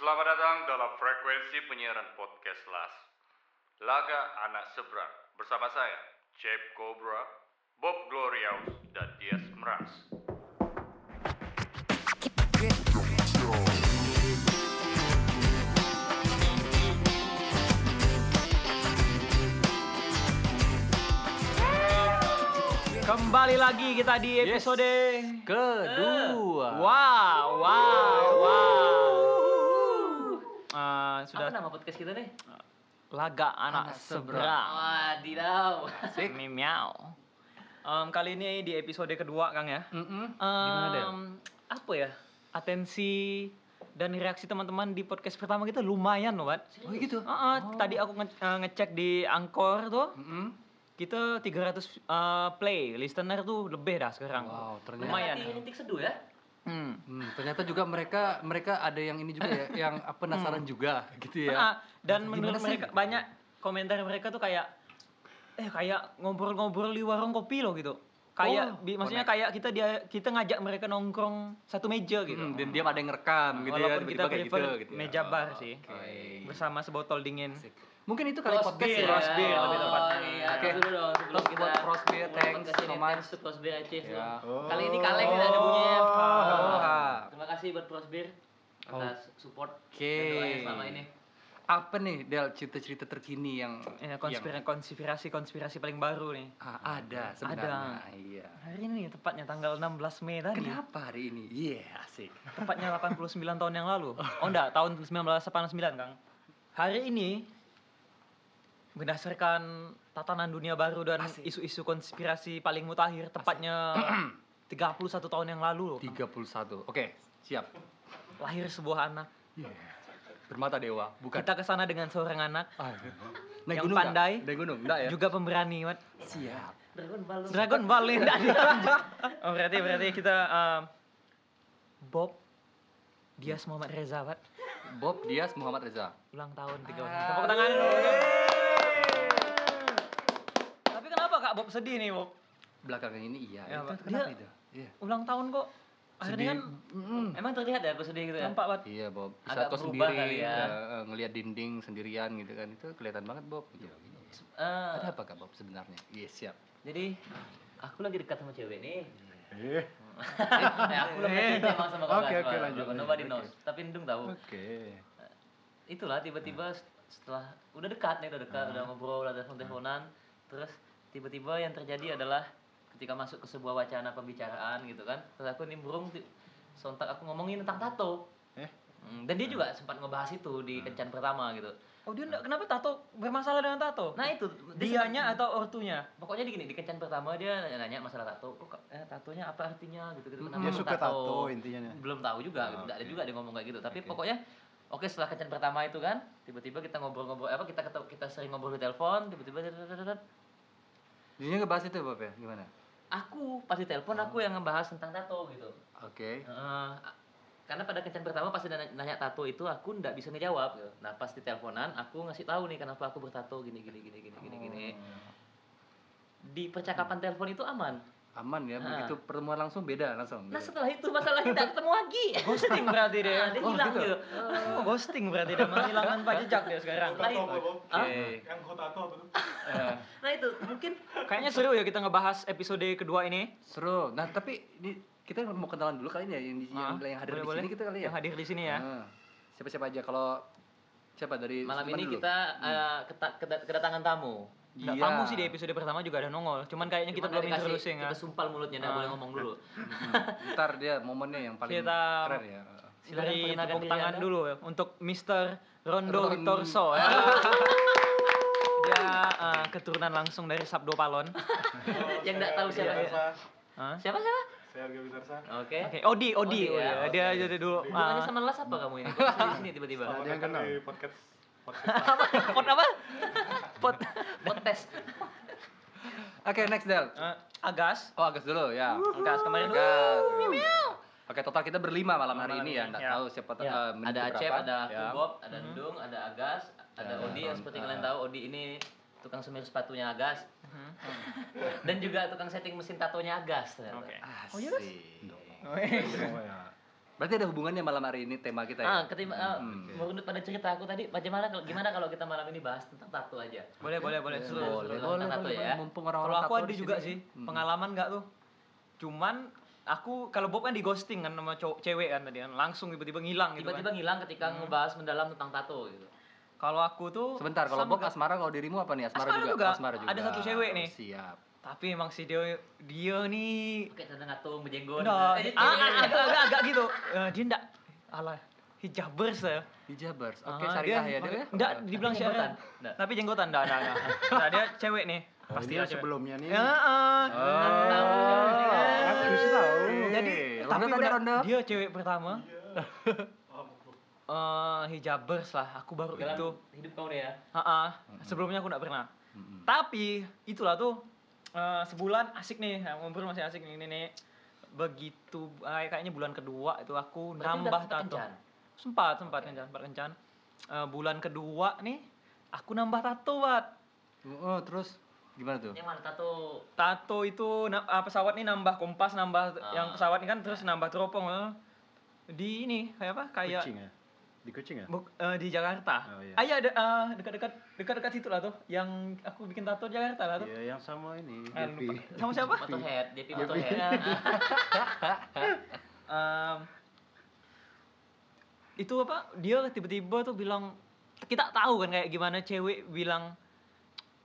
Selamat datang dalam frekuensi penyiaran podcast LAS. Laga Anak Seberang bersama saya, Chip Cobra, Bob Gloriaus, dan Dias Meras. Kembali lagi kita di episode Kedua. Wow, wow, wow. Sudah Apa nama podcast kita nih? laga anak, Anak seberang. Wadidaw. Asik. Miau. Em, kali ini di episode kedua Kang ya. Mm-mm. Em, Gimana Del? Apa ya? Atensi dan reaksi teman-teman di podcast pertama kita lumayan loh, Bat. Oh gitu. Heeh, tadi aku nge- eh, ngecek di Angkor tuh, Mm-mm. kita 300 eh, play, listener tuh lebih dah sekarang. Wow, ternyata. Lumayan. Rintik seduh ya? Hmm. Hmm, ternyata juga mereka mereka ada yang ini juga ya, yang penasaran juga gitu ya. Ah, dan Gimana menurut sih? mereka banyak komentar mereka tuh kayak eh kayak ngobrol-ngobrol di warung kopi loh gitu. Kayak Oh, bi- maksudnya kayak kita dia kita ngajak mereka nongkrong satu meja gitu. Hmm, dan dia ada yang ngerekam gitu ya, Walaupun kita kayak prefer gitu, gitu ya. meja bar sih. Oke. Bersama sebotol dingin. Asik. Mungkin itu kali Cross podcast beer, ya. cross beer lebih Oh tepatnya. iya, Oke. dulu dong sebelum Toast kita buat cross beer, mulai thanks so much. Thanks to cross beer Chief Ya. loh. Kali ini kaleng kita ada bunyinya. Oh. Terima kasih buat cross beer atas support Oke. dan doanya selama ini. Apa nih Del cerita-cerita terkini yang Ya, yang konspirasi konspirasi konspirasi paling baru nih. ah, ada sebenarnya. Iya. Hari ini tepatnya tanggal 16 Mei tadi. Kenapa hari ini? Iya, asik. Tepatnya 89 tahun yang lalu. Oh enggak, tahun 1989, Kang. Hari ini berdasarkan tatanan dunia baru dan Asik. isu-isu konspirasi paling mutakhir tepatnya 31 tahun yang lalu loh. Kang. 31. Oke, siap. Lahir sebuah anak. Iya. Bermata dewa, bukan. Kita ke sana dengan seorang anak Ah, naik Yang gunung pandai. Naik gunung, enggak ya? juga pemberani, Mat. Siap. Dragon Ball. Dragon Ball ini enggak dilanjut. Oh, berarti berarti kita um, Bob Dias Muhammad Reza, Pat. Bob Dias Muhammad Reza. Ulang tahun 3 Ah. Tepuk tangan dulu. Tapi kenapa Kak Bob sedih nih, Bob? Belakangan ini iya. Ya, itu kenapa Dia- itu? Iya. Ulang tahun kok. Akhirnya Sedih. kan Mm-mm. Emang terlihat ya aku sedih gitu ya? nampak, Pat. Iya Bob, di Agak saat kau berubah sendiri kali ya. eh, eh, ngelihat dinding sendirian gitu kan itu kelihatan banget Bob. Gitu. Eh, Ada apa kak Bob sebenarnya? Iya siap. jadi aku lagi dekat sama cewek nih. Eh, Eh, aku lagi emang sama kau Oke, oke, lanjut, Nobody lanjut, knows. Tapi Ndung tahu. oke. itulah tiba-tiba Hmm. set- setelah udah dekat nih udah dekat udah ngobrol udah telepon teleponan terus tiba-tiba yang terjadi adalah ketika masuk ke sebuah wacana pembicaraan gitu kan terus aku nimbrung sontak aku ngomongin tentang tato Eh? Hmm, dan dia juga sempat ngebahas itu di kencan pertama gitu Oh, dia enggak, kenapa tato bermasalah dengan tato? nah itu dia Dianya atau ortunya? pokoknya di gini di kencan pertama dia nanya masalah tato kok eh, tatonya apa artinya gitu gitu Dia suka tato intinya. belum tahu juga gitu. Ah, Nggak ada juga dia ngomong kayak gitu tapi Oke. pokoknya oke setelah kencan pertama itu kan tiba-tiba kita ngobrol-ngobrol apa kita kita sering ngobrol di telepon tiba-tiba Dia ngebahas itu Bob ya? Gimana? aku pas di telepon aku yang ngebahas tentang tato gitu Oke. Heeh. karena pada kencan pertama pasti nanya, nanya tato itu aku nggak bisa ngejawab gitu. nah pas di teleponan aku ngasih tahu nih kenapa aku bertato gini gini gini gini gini gini di percakapan telepon itu aman Aman ya, Ah. begitu pertemuan langsung beda langsung. nah gitu. setelah itu masalahnya tidak ketemu lagi Ghosting berarti dia. Nah, dia Oh, hilang gitu. gitu Oh, ghosting berarti dia menghilangkan pak jejak dia sekarang. Setelah itu? Oke. Yang apa tuh? Eh, nah itu mungkin Kayaknya seru ya kita ngebahas episode kedua ini. seru. Nah tapi ini kita mau kenalan dulu kali ini ya yang, di, yang, Ah, yang hadir di boleh-boleh. sini kita kali ya. Yang hadir di sini ya. Ah. Siapa-siapa aja kalau siapa dari malam ini dulu? kita keta- keda- kedatangan tamu. Iya. tamu sih di episode pertama juga ada nongol. Cuman kayaknya kita Cuman belum nggak dikasih- introducing ya. Kita sumpal mulutnya, nggak Ah. boleh ngomong dulu. Ntar dia momennya yang paling Kita- keren ya. Silakan Dari tepuk tangan Anda. dulu ya untuk Mr. Rondo Ron- Witorso ya. Dia eh, keturunan langsung dari Sabdo Palon. Yang nggak tahu siapa ya. Hah? Siapa siapa? Saya Arga Witarsa. Oke. Oke, Odi, Odi, Odi, oh ya, ya. Dia oke. jadi dulu Hubungannya ah, sama Las apa kamu ini? Di sini tiba-tiba? Ada yang kenal. di podcast. podcast. apa? Pot Pot tes. Oke, next Del. eh, Agas. Oh, Agus dulu ya. Agas kemarin Agas. Oke, total kita berlima malam hari Malam ini ya. Nggak ya. tahu siapa Ya, eh, ada Acep, berapa, ada aku ya. Bob, ada Dudung, ada Agas, ada Ya, Odi yang seperti ah. kalian tahu Odi ini tukang semir sepatunya Agas Mhm. dan juga tukang setting mesin tatonya Agas. ternyata. Oke. Asik. Oh iya, Gas? Oh ya. Berarti ada hubungannya malam hari ini tema kita ya? Ah, ketim eh, Hmm. menurut pada cerita aku tadi, bagaimana kalau gimana kalau kita malam ini bahas tentang tato aja? Boleh, boleh, boleh. Seru, boleh, boleh, tato boleh, ya. Mumpung Kalau orang-orang aku ada juga sih Hmm. pengalaman nggak tuh. Cuman aku kalau Bob kan di ghosting kan sama cowok cewek kan tadi kan langsung tiba-tiba ngilang gitu Tiba-tiba kan. ngilang ketika ngebahas mendalam tentang tato gitu. Kalau aku tuh Sebentar, kalau Bob Asmara, kalau dirimu apa nih? Asmara, Asmara juga. juga. Oh, Asmara juga. Ada satu cewek nih. Siap. Tapi emang si dia dia nih Kayak tanda ngatung, bejenggot. Nggak, Eh, ah, ah, agak, agak, agak gitu. Eh, dia ndak ala hijabers ya. Hijabers. Oke, Ah, syariah ya dia ya? Enggak, dibilang Tapi jenggotan? syariah. Nggak. Tapi jenggotan enggak, enggak, enggak. Nah, dia cewek nih. Oh, Pasti cewek. sebelumnya nih. Ya, ah. Oh, tahu. Jadi tapi udah- ronde. dia cewek pertama. Oh, Eh, hijabers lah, aku baru Dalam itu. hidup kau nih ya. Heeh. Sebelumnya aku enggak pernah. Mm-mm. Tapi itulah tuh eh, sebulan asik nih, ngobrol masih asik nih, nih, nih. Begitu eh, kayaknya bulan kedua itu aku Berarti nambah tato. kencan? Sempat, sempat kencan, sempat kencan. Eh, bulan kedua nih aku nambah tato, Wat. Oh, terus gimana tuh? Yang mana tato? Tato itu na- ah, pesawat nih nambah kompas, nambah Ah. yang pesawat ini kan terus nambah teropong. eh. Di ini kayak apa? Kayak Kucing ya? Di kucing ya? Buk- eh, di Jakarta. Oh, iya. Ah, iya, ada eh, dekat-dekat dekat-dekat situ lah tuh. Yang aku bikin tato di Jakarta lah tuh. Iya, yang sama ini. Ah, lupa. Sama siapa? Motorhead, Iya. Motorhead. Em, itu apa? Dia tiba-tiba tuh bilang kita tahu kan kayak gimana cewek bilang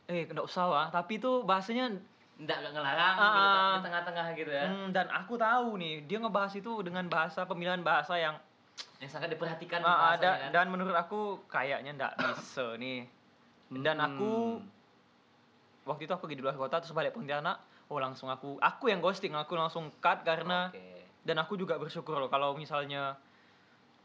eh enggak usah lah, tapi itu bahasanya Enggak enggak ngelarang Ah, gitu, ah. di tengah-tengah gitu ya. hmm, dan aku tahu nih, dia ngebahas itu dengan bahasa pemilihan bahasa yang Yang sangat diperhatikan ah, bahasanya ada kan. dan menurut aku kayaknya enggak bisa nih. Dan aku Hmm. waktu itu aku di luar kota terus balik Pontianak, oh langsung aku aku yang ghosting, aku langsung cut karena Oke. dan aku juga bersyukur loh kalau misalnya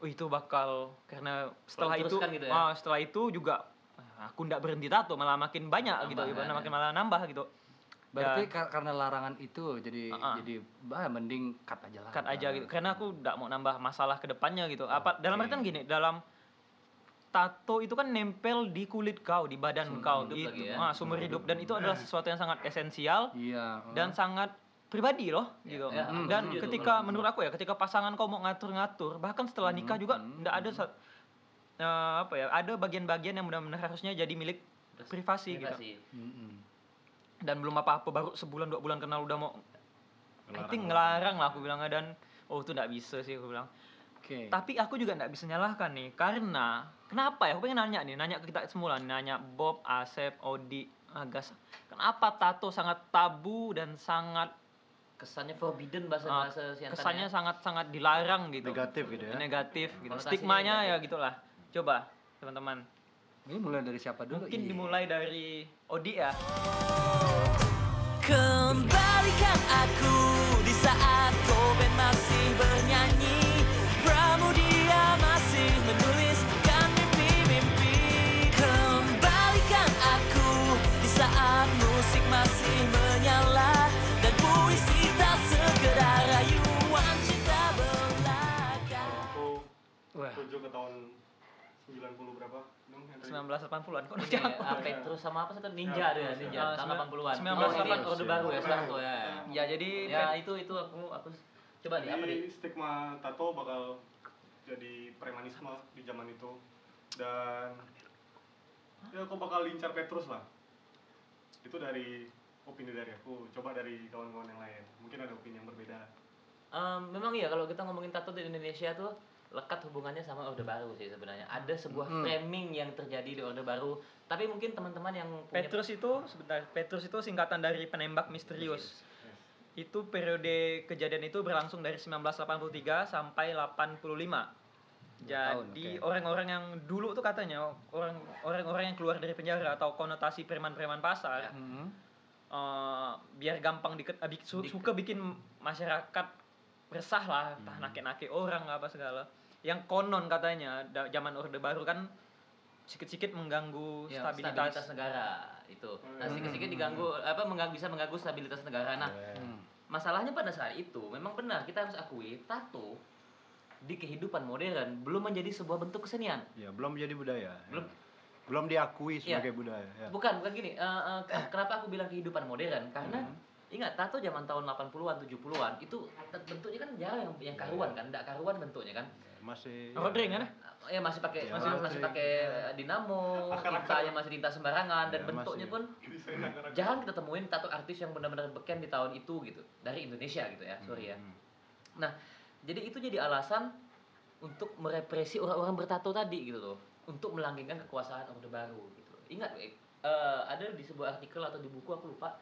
oh itu bakal karena setelah itu gitu ya? ah, setelah itu juga ah, aku ndak berhenti tato malah makin banyak Nambah, gitu kan, makin malah nambah gitu Berarti kar- karena larangan itu jadi ah. jadi bah mending cut aja lah. cut aja gitu karena aku ndak mau nambah masalah ke depannya gitu apa dalam Oke. artian gini dalam tato itu kan nempel di kulit kau di badan Sumber kau hidup itu lagi ya. ah, sumber hidup dan itu adalah sesuatu yang sangat esensial Iya. dan sangat pribadi loh gitu. ya, dan ketika menurut aku ya ketika pasangan kau mau ngatur-ngatur bahkan setelah nikah juga hmm, ndak ada sa- eh, apa ya ada bagian-bagian yang benar-benar harusnya jadi milik privasi, gitu. Privasi. Dan belum apa-apa baru sebulan dua bulan kenal udah mau I Ngelarang. think ngelarang lah aku bilangnya dan oh itu ndak bisa sih aku bilang. Oke. Tapi aku juga ndak bisa nyalahkan nih karena kenapa ya? Aku pengen nanya nih, nanya ke kita semula, nih, nanya Bob, Asep, Odi, Agas. Kenapa tato sangat tabu dan sangat Kesannya forbidden bahasa Ah, bahasa siantannya. kesannya sangat-sangat dilarang gitu. Negatif gitu ya. Negatif gitu. Konotasinya Stigmanya ya negatif. gitulah. Coba teman-teman. Ini mulai dari siapa dulu? Mungkin Iya. dimulai dari Odi ya. Kembalikan aku di saat Koben masih bernyanyi Pramudia masih menuliskan mimpi-mimpi Kembalikan aku di saat musik masih menyala Dan puisi tak sekedar rayuan cinta belaka Aku Wah, tuju ke tahun 90 berapa? Dong, yang tadi? 1980-an kok udah jauh. ah, Petrus sama apa satu ninja tuh ya, ninja Ah, tahun sembilan- 80-an. 1980. Oh, orde baru ya sekarang tuh ya. Ya jadi Ya itu itu aku aku coba nih apa nih? Stigma tato bakal jadi premanisme di zaman itu dan ya aku bakal lincar Petrus lah. Itu dari opini dari aku. Coba dari kawan-kawan yang lain. Mungkin ada opini yang berbeda. Em, memang iya kalau kita ngomongin tato di Indonesia tuh lekat hubungannya sama Orde Baru sih sebenarnya. Ada sebuah Hmm. framing yang terjadi di Orde Baru, tapi mungkin teman-teman yang punya Petrus itu sebentar, Petrus itu singkatan dari penembak misterius. Itu periode kejadian itu berlangsung dari 1983 sampai 85. Jadi orang-orang yang dulu tuh katanya orang orang-orang yang keluar dari penjara atau konotasi preman-preman pasar Mm-mm. eh, biar gampang diket, eh, bik- su- Dik- suka bikin masyarakat resah lah, entah Hmm. nake-nake orang apa segala. Yang konon katanya da- zaman Orde Baru kan sedikit-sedikit mengganggu ya, stabilitas. negara itu. Nah, Hmm. sedikit-sedikit diganggu apa mengganggu bisa mengganggu stabilitas negara. Nah, Hmm. masalahnya pada saat itu memang benar kita harus akui tato di kehidupan modern belum menjadi sebuah bentuk kesenian. Ya, belum menjadi budaya. ya. Belum. Belum diakui Iya. sebagai budaya. Ya. Bukan, bukan gini. eh, eh, ke- kenapa aku bilang kehidupan modern? Karena ingat tato zaman tahun 80-an, 70-an itu bentuknya kan jarang yang yang karuan kan, enggak karuan bentuknya kan. Masih Rodring kan? Ya masih pakai Ya, masih, masih- masih. pakai dinamo, tintanya masih tinta sembarangan dan Ya, bentuknya masih. pun jarang kita temuin tato artis yang benar-benar beken di tahun itu gitu. Dari Indonesia gitu ya sorry ya. Hmm. nah jadi itu jadi alasan untuk merepresi orang-orang bertato tadi gitu loh. Untuk melanggengkan kekuasaan orde baru gitu ingat eh, eh, ada di sebuah artikel atau di buku aku lupa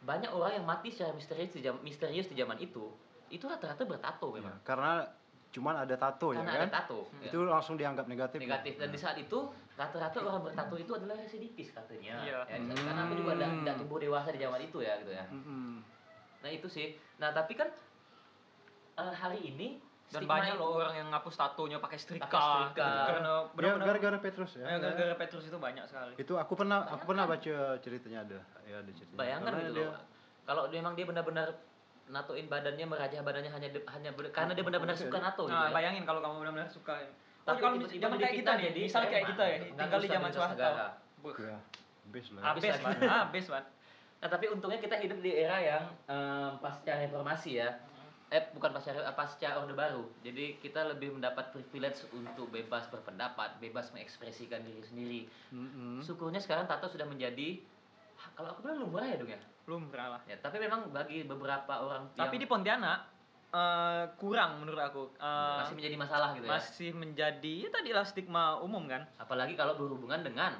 banyak orang yang mati secara misterius di zaman, misterius di zaman itu itu rata-rata bertato Ya, memang. karena cuman ada tato ya karena kan ada tato ya. itu langsung dianggap negatif negatif dan Ya. di saat itu rata-rata orang bertato itu adalah residivis katanya Iya. ya, karena aku juga tidak tumbuh dewasa di zaman itu ya gitu ya Mm-mm. Nah itu sih. Nah tapi kan eh, hari ini Dan stigma banyak loh orang yang ngapus tatonya pakai setrika. Pakai setrika. gitu. Karena ya benar-benar gara-gara Petrus ya, Ya, gara-gara Petrus itu banyak sekali. itu aku pernah aku pernah baca ceritanya ada ya ada ceritanya Bayangkan gitu dia- loh. Kalau memang dia benar-benar natoin badannya merajah badannya hanya de- hanya ber- karena dia benar-benar suka nato gitu. Nah, ya. bayangin kalau kamu benar-benar suka. Tapi Tapi kalau zaman kayak kita nih, jadi misal kayak kita ya, tinggal di zaman. Buh, ya habis lah. Habis, Wan. Nah tapi untungnya kita hidup di era yang em, pasca reformasi ya. Eh bukan pasca pasca orde baru. Jadi kita lebih mendapat privilege untuk bebas berpendapat, bebas mengekspresikan diri sendiri. Mm-mm. Syukurnya sekarang tato sudah menjadi kalau aku bilang lumrah ya dong ya. Lumrah lah. Ya, tapi memang bagi beberapa orang Tapi yang di Pontianak eh, kurang menurut aku. Eh, masih menjadi masalah gitu ya. masih menjadi ya tadilah stigma umum kan. Apalagi kalau berhubungan dengan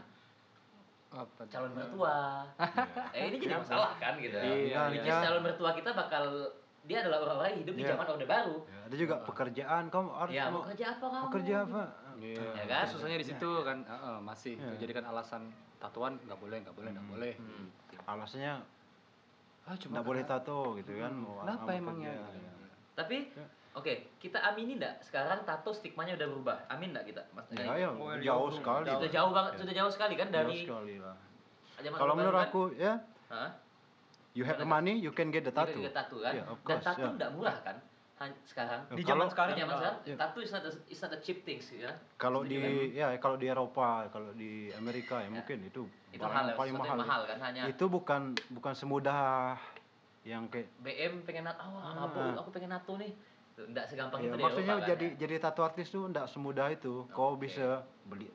Apa? calon mertua. eh ini jadi masalah kan gitu. Iya, Which iya. is calon mertua kita bakal dia adalah orang-orang yang hidup di Iya. zaman Orde Baru. Ya, ada juga pekerjaan kamu harus Ya, mau kerja apa kamu? kerja apa Iya. Ya kan? Susahnya di situ kan, Heeh, masih Iya. dijadikan alasan tatuan nggak boleh, nggak boleh, nggak Hmm. boleh. Hmm. alasannya Ah, nggak boleh tato gitu kan mau Kenapa emangnya? kerja, ya. Tapi Ya. oke, kita amini enggak sekarang tato stigmanya udah berubah? Amin enggak kita? Mas Ya, ya, jauh jauh, sekali. jauh. Sudah jauh banget, Ya. sudah jauh sekali kan Jauh dari sekali lah. Kalau menurut kan? aku ya, Hah? you have the money, you can get the tattoo. juga tato kan? Iya, of Dan course, tato ya. enggak murah kan? Sekarang. Ya, Di kalau- zaman sekarang. Di zaman sekarang, ya. tato is not a, is not a cheap things ya. Kalau di ya kalau di Eropa, kalau di Amerika ya, mungkin itu Itu hal paling mahal. yang mahal kan hanya Itu bukan bukan semudah yang kayak BM pengen nato, oh, Ah. mabuk, aku pengen nato nih. Enggak segampang ya, itu maksudnya Eropa, kan, jadi ya. jadi tato artis tuh enggak semudah itu. Kau Oke. bisa beli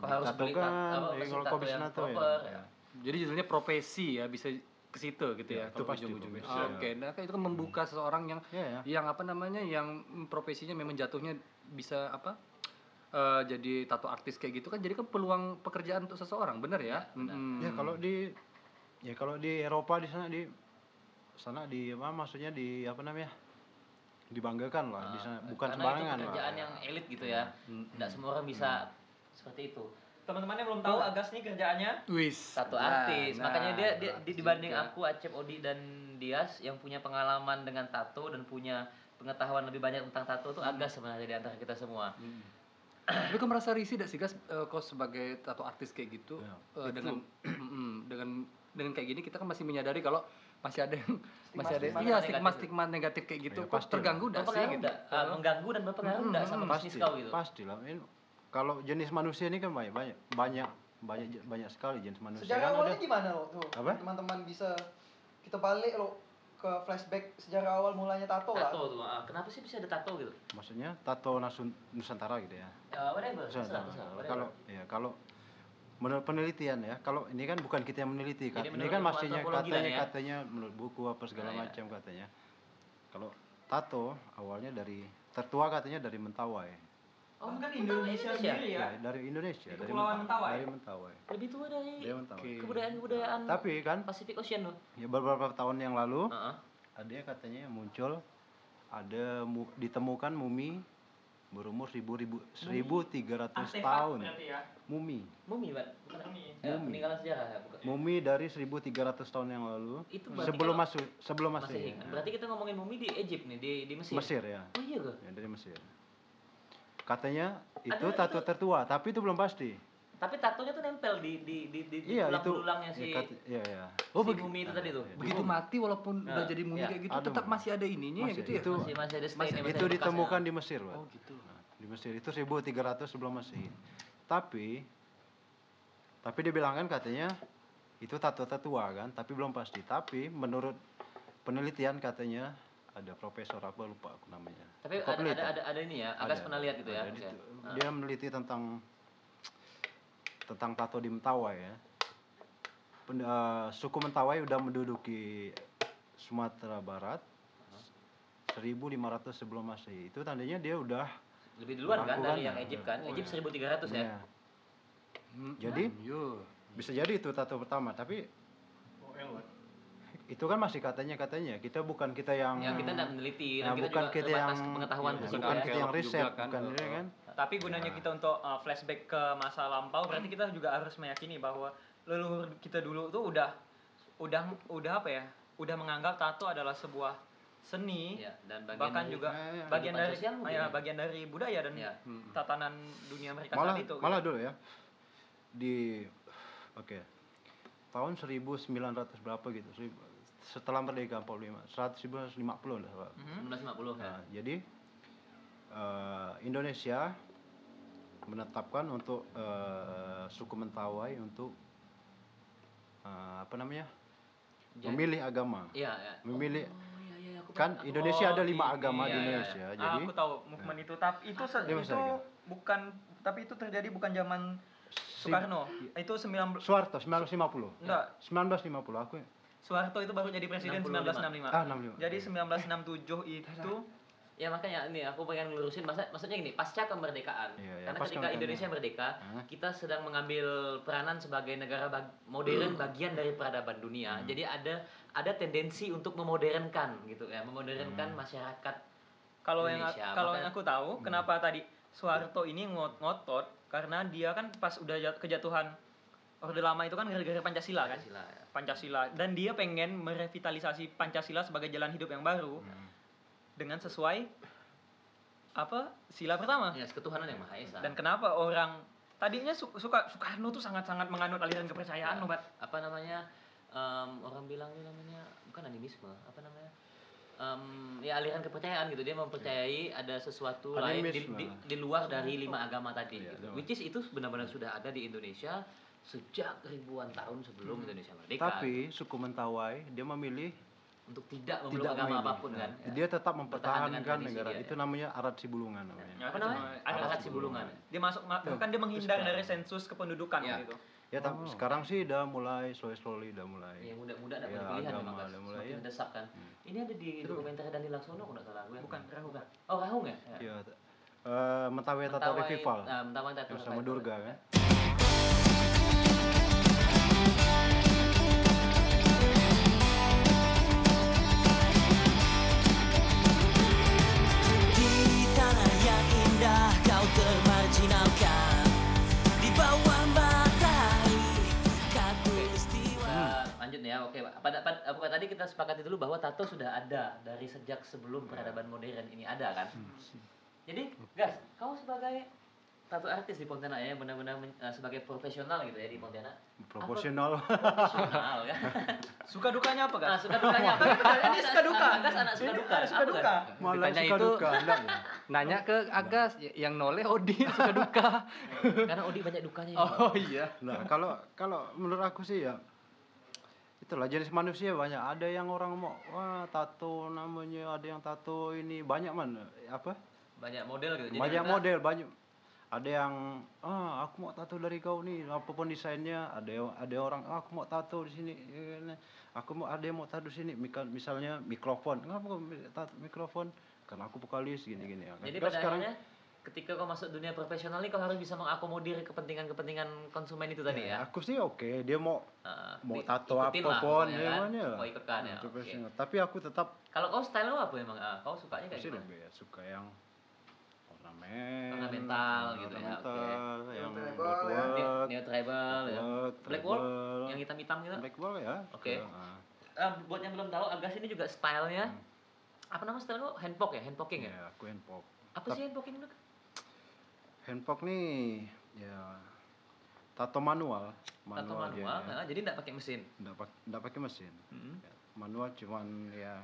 Kau harus beli tato kan, apa, ya, mesin kalau tato kau bisa nato ya. ya. Jadi judulnya profesi ya, bisa ke situ gitu Ya, ya. itu kalau pasti ujung-ujungnya. profesi, ya. Oke, nah kan itu kan membuka seseorang yang Ya, ya. yang apa namanya yang profesinya memang jatuhnya bisa apa eh, jadi tato artis kayak gitu kan jadi kan peluang pekerjaan untuk seseorang bener ya, Ya. Mm-mm. Ya kalau di ya kalau di Eropa di sana di sana di apa maksudnya di apa namanya? dibanggakan lah di sana Ah, bukan karena sembarangan itu pekerjaan lah. yang elit gitu ya. Mm-mm. Enggak semua orang bisa seperti itu. Teman-teman yang belum tahu Agas nih kerjaannya Wis. Tato Nah, artis. nah, Makanya dia, dia dibanding juga. aku, Acep, Odi dan Dias yang punya pengalaman dengan tato dan punya pengetahuan lebih banyak tentang tato tuh Agas sebenarnya di antara kita semua. Mm. Tapi kau merasa risih gak sih gas eh, kau sebagai tato artis kayak gitu Ya, eh, dengan dengan dengan kayak gini kita kan masih menyadari kalau masih ada yang masih ada stigma iya negatif. stigma stigma negatif kayak gitu Ya, kok pasti terganggu gak sih gitu? Ah, mengganggu dan berpengaruh sama Hmm, pasti bisnis kau gitu? pasti lah ini kalau jenis manusia ini kan banyak banyak banyak banyak banyak sekali jenis manusia Sejarah kan awalnya ada gimana lo tuh? Apa? Teman-teman bisa kita balik lo ke flashback sejarah awal mulanya tato, lah. Tato tuh, ah, kenapa sih bisa ada tato gitu? maksudnya tato nasun, nusantara gitu ya Ya, whatever, Nusantara. kalau ya kalau menurut penelitian ya kalau ini kan bukan kita yang meneliti kan ini kan maksudnya katanya ya? katanya menurut buku apa segala Ah, ya. macam katanya kalau tato awalnya dari tertua katanya dari Mentawai Oh, kan Mentawai Indonesia sendiri ya. ya, dari Indonesia Di dari Kepulauan Mentawai? dari Mentawai Lebih tua dari dari Mentawai Oke. kebudayaan-kebudayaan tapi kan Pacific Ocean loh. ya beberapa tahun yang lalu Heeh. ada yang katanya muncul ada mu- ditemukan mumi berumur ribu ribu seribu tiga ratus tahun ya. mumi Mumi, Pak. Bukan Mumi. Ya, peninggalan sejarah ya, bukan. mumi dari 1300 tahun yang lalu Itu sebelum masuk sebelum masuk Masih. Berarti kita ngomongin mumi di Egypt nih, di di Mesir. Mesir ya Oh iya ke? ya dari Mesir katanya itu Ada- tato itu- tertua tapi itu belum pasti Tapi tatonya tuh nempel di di di di, di iya tulang itu belulangnya si ya, kat- iya iya Oh, si mumi itu tadi tuh. Iya, begitu mati walaupun Ya. udah jadi mumi Ya. kayak gitu Ada, tetap masih ada ininya Masih, gitu ya itu- Masih masih ada stain itu ditemukan di Mesir Pak. oh gitu Nah, di Mesir itu 1300 sebelum Masehi. Tapi tapi dibilangkan katanya itu tato tertua kan, tapi belum pasti. Tapi menurut penelitian katanya ada profesor apa lupa aku namanya. Tapi ada, ada ada ada ini ya, Agas Ada, pernah lihat gitu ya. ada. Dia- Ah. Dia meneliti tentang tentang tato di Mentawai ya. Pen- eh, suku Mentawai udah menduduki Sumatera Barat 1500 sebelum Masehi. Itu tandanya dia udah Lebih duluan kan dari yang ya. Egypt kan. Egypt 1300 ya. ya, Jadi Yo. bisa jadi itu tato pertama, tapi Oh. Itu kan masih katanya katanya kita bukan kita yang Yang kita tidak meneliti Nah, dan kita bukan juga kita yang pengetahuan ya, bukan ya. kita yang riset juga kan. bukan ini kan Tapi gunanya kita untuk uh, flashback ke masa lampau berarti kita juga harus meyakini bahwa leluhur kita dulu tuh udah udah udah apa ya? Udah menganggap tato adalah sebuah seni Ya, dan bagian bahkan dari- juga Ya, ya. bagian dari sosial mungkin ya, ya. bagian dari budaya dan Ya. tatanan dunia mereka malah saat itu. malah dulu ya di oke tahun 1900 berapa gitu setelah merdeka 45 1950 lah Pak. Mhm. 1950 ya. Nah, jadi eh, Indonesia menetapkan untuk eh, suku Mentawai untuk eh, apa namanya Jadi- memilih agama Iya, ya. memilih Oh, iya, iya, aku kan aku- Indonesia ada lima iya, agama di iya, iya. Indonesia Ah, jadi aku tahu movement itu tapi itu se- masih itu ada. bukan tapi itu terjadi bukan zaman si- Soekarno. Itu 19 Soeharto 1950 Enggak. 1950 aku Soeharto itu baru jadi presiden 65. 1965. ah 65 Jadi 1967 itu Ya makanya ini aku pengen lurusin masa maksudnya gini, pasca kemerdekaan. Iya, iya, Karena pasca ketika kemerdekaan. Indonesia merdeka, Hah? kita sedang mengambil peranan sebagai negara bag- modern bagian dari peradaban dunia. Hmm. Jadi ada ada tendensi untuk memodernkan gitu ya, memodernkan Hmm. masyarakat kalau yang kalau yang aku tahu kenapa tadi Soeharto ini ngot ngotot karena dia kan pas udah jat- kejatuhan Orde Lama itu kan gara-gara Pancasila kan. Pancasila. ya. Pancasila dan dia pengen merevitalisasi Pancasila sebagai jalan hidup yang baru Hmm. dengan sesuai apa sila pertama. Ya, ketuhanan yang Maha Esa. Dan kenapa orang tadinya su- suka Soekarno tuh sangat-sangat menganut aliran kepercayaan Ya. obat. apa namanya em, orang bilang ini namanya bukan animisme apa namanya Em, ya aliran kepercayaan gitu dia mempercayai ada sesuatu lain di, di, di luar dari lima agama tadi Iya, gitu. which is itu benar-benar sudah ada di Indonesia sejak ribuan tahun sebelum Indonesia merdeka. Tapi suku Mentawai dia memilih untuk tidak memeluk tidak agama memilih. apa pun Nah, kan? Dia tetap dengan mempertahankan negara. dia, itu ya. namanya arat sibulungan namanya. Apa namanya? ada adat sibulungan. Dia masuk kan dia menghindar terus dari sensus kependudukan Iya. gitu. ya tapi sekarang sih udah mulai slowly slowly udah mulai yang muda-muda dapat Ya, pilihan agama memang kan? udah mulai, semakin ya. mendesak kan? Hmm. ini ada di dokumenter Dani Laksono kalau salah gue Bukan, Rahu. bukan oh Rahung ya, ya. ya eh, Mentawai Mentawai- Revival ah, Mentawai Tato yang sama. Durga kan Pada, pada tadi kita sepakati dulu bahwa tato sudah ada dari sejak sebelum peradaban modern ini ada kan? Jadi gas kau sebagai tato artis di Pontianak ya benar-benar men- eh, sebagai profesional gitu ya di Pontianak proporsional profesional ya Suka dukanya apa, nah Kak? suka dukanya apa Ini suka duka. gas anak suka duka suka duka. Malah Ditanya suka itu- duka ya? Nanya ke Agas yang noleh Odi suka duka. karena Odi banyak dukanya ya. Oh iya. Nah, kalau kalau menurut aku sih ya itulah jenis manusia banyak. Ada yang orang mau wah tato namanya, ada yang tato ini banyak man apa? banyak model gitu Jadi banyak model, banyak. Ada yang ah aku mau tato dari kau nih, apa pun desainnya. Ada ada orang ah, aku mau tato di sini. Aku mau ada yang mau tato di sini. Misalnya mikrofon. Kenapa kau tato mikrofon? Karena aku vokalis gini-gini ya. Jadi Kan pada akhirnya ketika kau masuk dunia profesional ini kau harus bisa mengakomodir kepentingan-kepentingan konsumen itu tadi ya. Aku sih oke, dia mau Ah, mau tato apa pun pokoknya ya kan. Kau ikutkan ya. Nah, oke. profesional. Tapi aku tetap Kalau kau style lu apa emang? Ah, kau sukanya kayak sih gimana? lebih ya, suka yang ornamen, Ornamental gitu ya, oke. ornamental, yang ya. black Neo, work, neo tribal ya. Black work yang hitam-hitam gitu. black work ya. Oke. Ah, buat yang belum tahu, Agas ini juga stylenya apa nama style lu? Handpoke ya, handpoking ya. ya, aku handpok. Apa sih handpoking lu? Handpok nih ya tato manual, Tato manual, dia, manual, ya. ah, jadi enggak pakai mesin. Nggak pakai mesin. Hmm. Ya, Manual cuman ya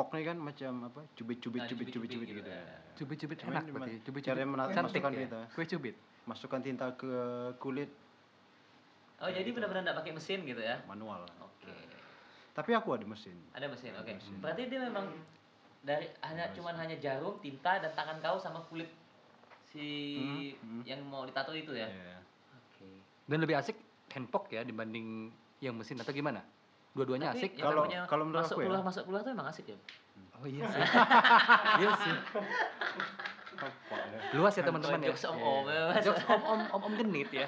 pok nih kan macam apa? Cubit-cubit Nah, cubit-cubit dicubit-cubit cubit gitu gitu ya. ya. Cubit-cubit enak berarti. cara Cubit-cubit cantik masukkan ya. tinta. Kue cubit. Masukkan tinta ke kulit Oh, jadi benar-benar enggak pakai mesin gitu ya. manual. Oke. Tapi aku ada mesin. Ada mesin, oke. Berarti dia memang dari hanya cuman hanya jarum, tinta dan tangan kau sama kulit si Hmm, hmm. yang mau ditato itu ya. Iya. Oke. Dan lebih asik handpok ya dibanding yang mesin atau gimana? Dua-duanya Tapi asik. Kalau- kalau menurut masuk aku ya. keluar masuk keluar tuh emang asik ya. Oh iya sih. iya sih. Ya? Luas ya teman-teman ya. Jokes om-om ya, Mas. Jokes om om om om genit ya.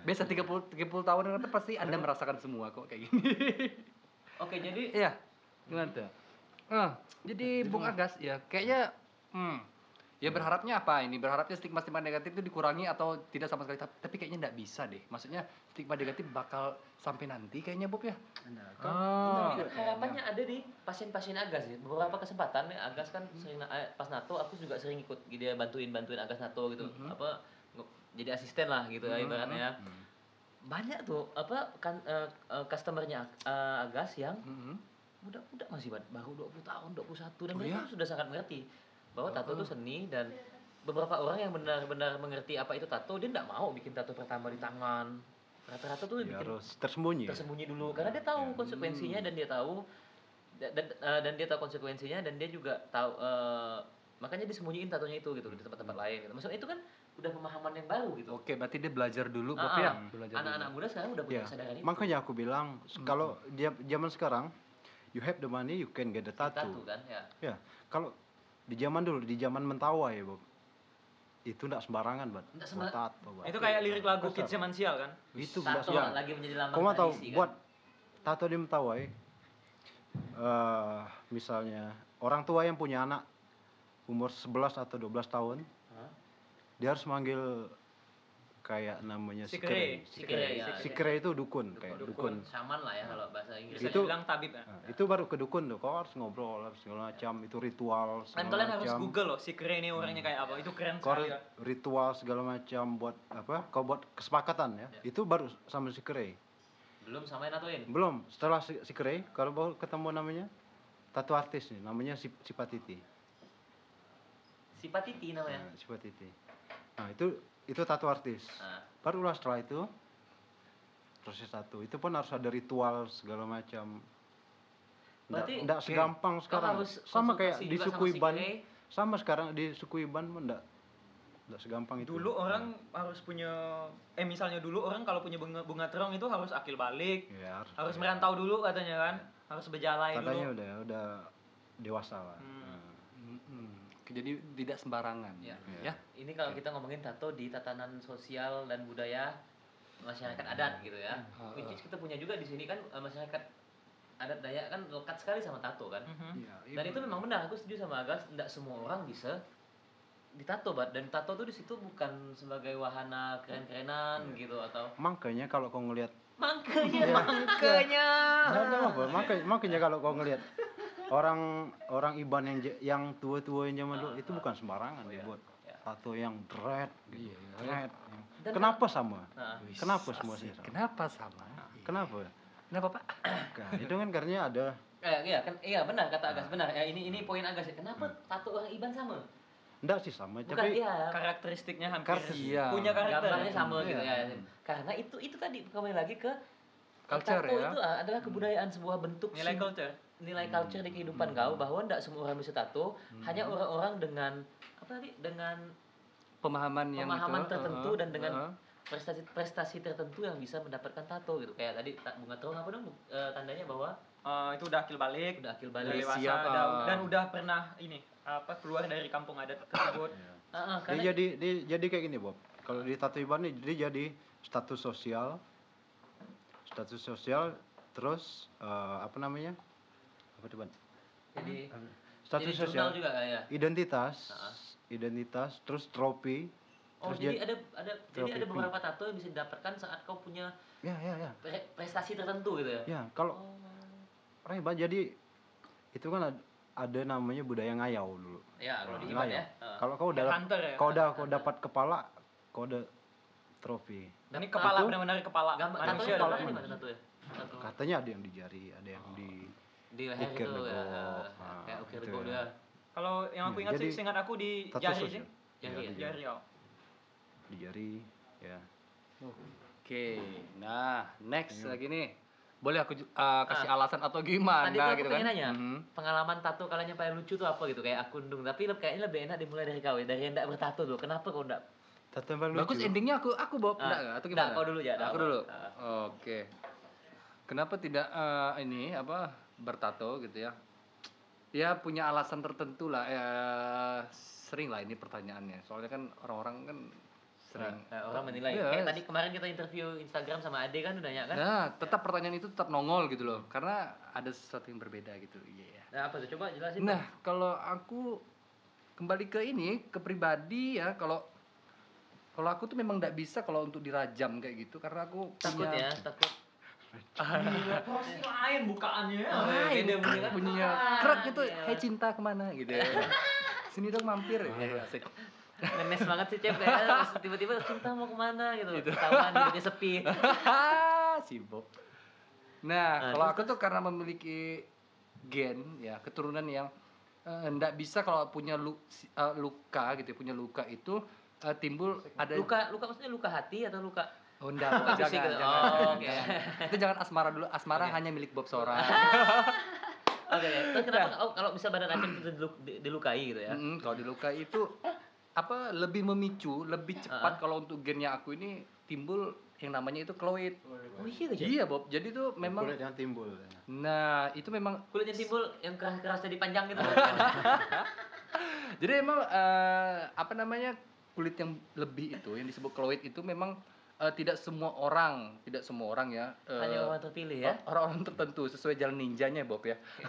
Biasa 30 30 tahun kan pasti Anda merasakan semua kok kayak gini. Oke, jadi Iya. Gimana tuh? Ah, jadi Bung Agas ya kayaknya hmm, ya berharapnya apa ini? Berharapnya stigma-stigma negatif itu dikurangi atau tidak sama sekali? Tapi, kayaknya nggak bisa deh. Maksudnya stigma negatif bakal sampai nanti kayaknya Bob ya. Ah. Tapi harapannya ada di pasien-pasien Agas ya. Beberapa kesempatan ya Agas kan sering na- eh, pas NATO aku juga sering ikut dia bantuin bantuin Agas NATO gitu. Mhm. Apa jadi asisten lah gitu ya Mhm. ibaratnya. Hmm. Banyak tuh apa kan eh, eh, customernya eh, Agas yang Mhm. muda-muda masih baru 20 tahun, 21 dan Oh mereka iya? sudah sangat mengerti bahwa tato itu seni dan beberapa orang yang benar-benar mengerti apa itu tato dia tidak mau bikin tato pertama di tangan. Rata-rata tuh Ya, bikin harus tersembunyi. ya. tersembunyi dulu karena dia tahu Ya. konsekuensinya dan dia tahu da- dan eh, dan dia tahu konsekuensinya dan dia juga tahu eh, makanya disembunyiin tatonya itu gitu di tempat-tempat lain gitu. Maksudnya itu kan udah pemahaman yang baru gitu. Oke, berarti dia belajar dulu Bob Ah, ya. ah. Belajar Anak-anak muda sekarang udah punya Ya, kesadaran itu. makanya aku bilang s- kalau dia zaman sekarang you have the money you can get the tato tattoo. kan ya. Ya, kalau di zaman dulu di zaman mentawai ya, Bob. Itu enggak sembarangan, Buat sembar- tato, Bang. Itu kayak lirik lagu. Kids Zaman Sial kan? Itu enggak Tato sembarangan. lagi menjadi lambang Kau mau tahu tradisi kan. buat tato di mentawai eh misalnya orang tua yang punya anak umur 11 atau 12 tahun, dia harus manggil kayak namanya Sikere. sikere. Sikere, ya. Itu dukun, kayak Dukun. dukun. Shaman lah ya kalau bahasa Inggris. Bisa Itu- dibilang tabib ya. Nah, itu baru ke dukun tuh, kau harus ngobrol harus segala macam, itu ritual Dan segala kalian harus macam. Google loh, si keren ini orangnya kayak apa. Itu keren Kau sekali. ya. ritual segala macam buat apa? Kau buat kesepakatan ya. Ya. Itu baru sama sikere. Belum samain natoin. Belum, setelah si- sikere kalau baru ketemu namanya tato artis nih, namanya Sip- Sipatiti. Sipatiti namanya. Nah, Sipatiti. Nah, itu itu tato artis. Nah, Barulah setelah itu proses tato. Itu pun harus ada ritual segala macam. Berarti nggak oke. segampang kau sekarang. Sama kayak di suku sama Iban. Sikere. Sama sekarang di suku Iban pun enggak enggak segampang itu. Dulu orang harus punya eh misalnya dulu orang kalau punya bunga bunga terong itu harus akil balik, ya, harus, harus merantau dulu katanya kan. Harus berjalai Katanya dulu. udah udah dewasa lah. Hmm. Nah. Jadi tidak sembarangan. Ya. Ya. Ini kalau kita ngomongin tato di tatanan sosial dan budaya masyarakat adat gitu ya. Which is kita punya juga di sini kan eh, masyarakat adat Dayak kan lekat sekali sama tato kan. Mhm. Iya, Dan itu memang benar, aku setuju sama Agas, tidak semua orang bisa ditato, Bat. Dan tato tuh di situ bukan sebagai wahana keren-kerenan Iya. gitu atau Makanya kalau kau ngelihat makanya Iya. makanya. Ada apa. Makanya, makanya kalau kau ngelihat orang orang Iban yang yang tua-tua yang zaman dulu itu bukan sembarangan Oh, iya. dibuat. Ya. Tato yang dread gitu. Iya. Dread. yang- Dan- Kenapa sama? Nah, Kenapa semua sih asik. sama? Kenapa sama? Kenapa? Kenapa, Pak? Nah, itu kan karena ada eh, iya kan iya benar kata Nah. Agas, benar. Ya ini ini poin Agas ya. Kenapa tato orang Iban sama? enggak sih sama, Bukan tapi iya. Karakteristiknya hampir Kar- iya. punya karakter. gambarnya sama gitu Iya. ya. Karena itu itu tadi kembali lagi ke Culture tato ya. itu ah, adalah kebudayaan sebuah bentuk Nilai culture. Nilai culture di kehidupan kau bahwa tidak semua orang bisa tato, hanya orang-orang dengan apa tadi dengan Pemahaman yang Pemahaman itu, tertentu uh-uh, dan dengan uh-uh. prestasi prestasi tertentu yang bisa mendapatkan tato gitu kayak tadi ta- bunga terong apa dong eh, tandanya bahwa Eh, itu udah akil balik, udah akil balik Udah dewasa, siap, udah- ah. dan udah pernah ini apa keluar dari kampung adat tersebut. Dia karena jadi dia jadi kayak gini, Bob. Kalau di tato Iban nih dia jadi status sosial status sosial terus eh, apa namanya? Apa Ban? jadi Status jadi sosial, juga kayak identitas, Ah. identitas, terus trofi, oh terus jadi ada ada jadi ada beberapa tato yang bisa didapatkan saat kau punya ya ya ya. pre- prestasi tertentu gitu ya Ya, kalau oh Iban jadi itu kan ada, ada namanya budaya ngayau dulu. ya kalau di Nah, Iban ngayau. ya Ah. Kalau kau udah Hunter ya. kau udah kau dapat kepala, kau udah trofi. Ini kepala Itu- benar-benar kepala gambar tato manusia. di mana tato ya Katanya ada yang di jari, ada yang di di leher Ukir itu ya Legok. Ah, Ah, kayak ukir gitu ya. dia Kalau yang aku Hmm, ingat sih, jadi seingat aku di jari sih. Jari Ya, ya? di Jari oh. di jari, ya. Oke, nah next Iya. lagi nih. boleh aku uh, kasih alasan atau gimana Tadi aku gitu kan nanya, Mhm. pengalaman tato kalian yang paling lucu tuh apa gitu kayak aku ndung tapi kayaknya lebih enak dimulai dari kau ya, dari yang enggak bertato dulu. Kenapa kau enggak? Tato yang paling bagus lucu. endingnya aku aku Bob Ah, enggak, atau enggak, gimana kau dulu ya, aku dulu ah. oke kenapa tidak uh, ini apa bertato gitu ya ya punya alasan tertentu lah ya sering lah ini pertanyaannya soalnya kan orang-orang kan sering Nah, orang menilai. Iya. Kayak tadi kemarin kita interview Instagram sama Ade kan udah nanya kan. Nah, tetap pertanyaan itu tetap nongol gitu loh, karena ada sesuatu yang berbeda gitu. Iya. Nah, apa tuh? Coba jelasin. Nah, kalau aku kembali ke ini, ke pribadi ya, kalau kalau aku tuh memang nggak bisa kalau untuk dirajam kayak gitu, karena aku takut punya, ya, takut. Pasti lain bukaannya. Lain, Beda bunyi punya Ah, kerak gitu, iya. hei cinta ke mana gitu ya. Sini dong mampir ya, asik. Ngenes banget sih Cep kayak terus tiba-tiba cinta mau ke mana gitu. Ketahuan hidupnya sepi. Sibuk. Nah, Nah, kalau aku tuh karena memiliki gen ya keturunan yang ndak bisa kalau punya lu- eh, luka gitu ya, punya luka itu eh, timbul ada Luka luka maksudnya luka hati atau luka oh enggak Luka jangan, fisik gitu. jangan, Oh, jangan, oke. jangan. itu jangan asmara dulu asmara Oke. hanya milik Bob Sora Oke, oke. Terus kenapa oh, kalau bisa badan Aceh itu diluk- di- dilukai gitu ya? Mm-mm, kalau dilukai itu apa lebih memicu lebih cepat Ah. kalau untuk gennya aku ini timbul yang namanya itu kloid Oh iya iya Bob jadi tuh memang Kulit yang timbul. nah itu memang Kulitnya timbul yang keras-keras jadi panjang gitu. Jadi emang eh, apa namanya kulit yang lebih itu yang disebut kloid itu memang eh, tidak semua orang, tidak semua orang ya. eh, Hanya orang terpilih ya. Orang-orang tertentu sesuai jalan ninjanya Bob ya.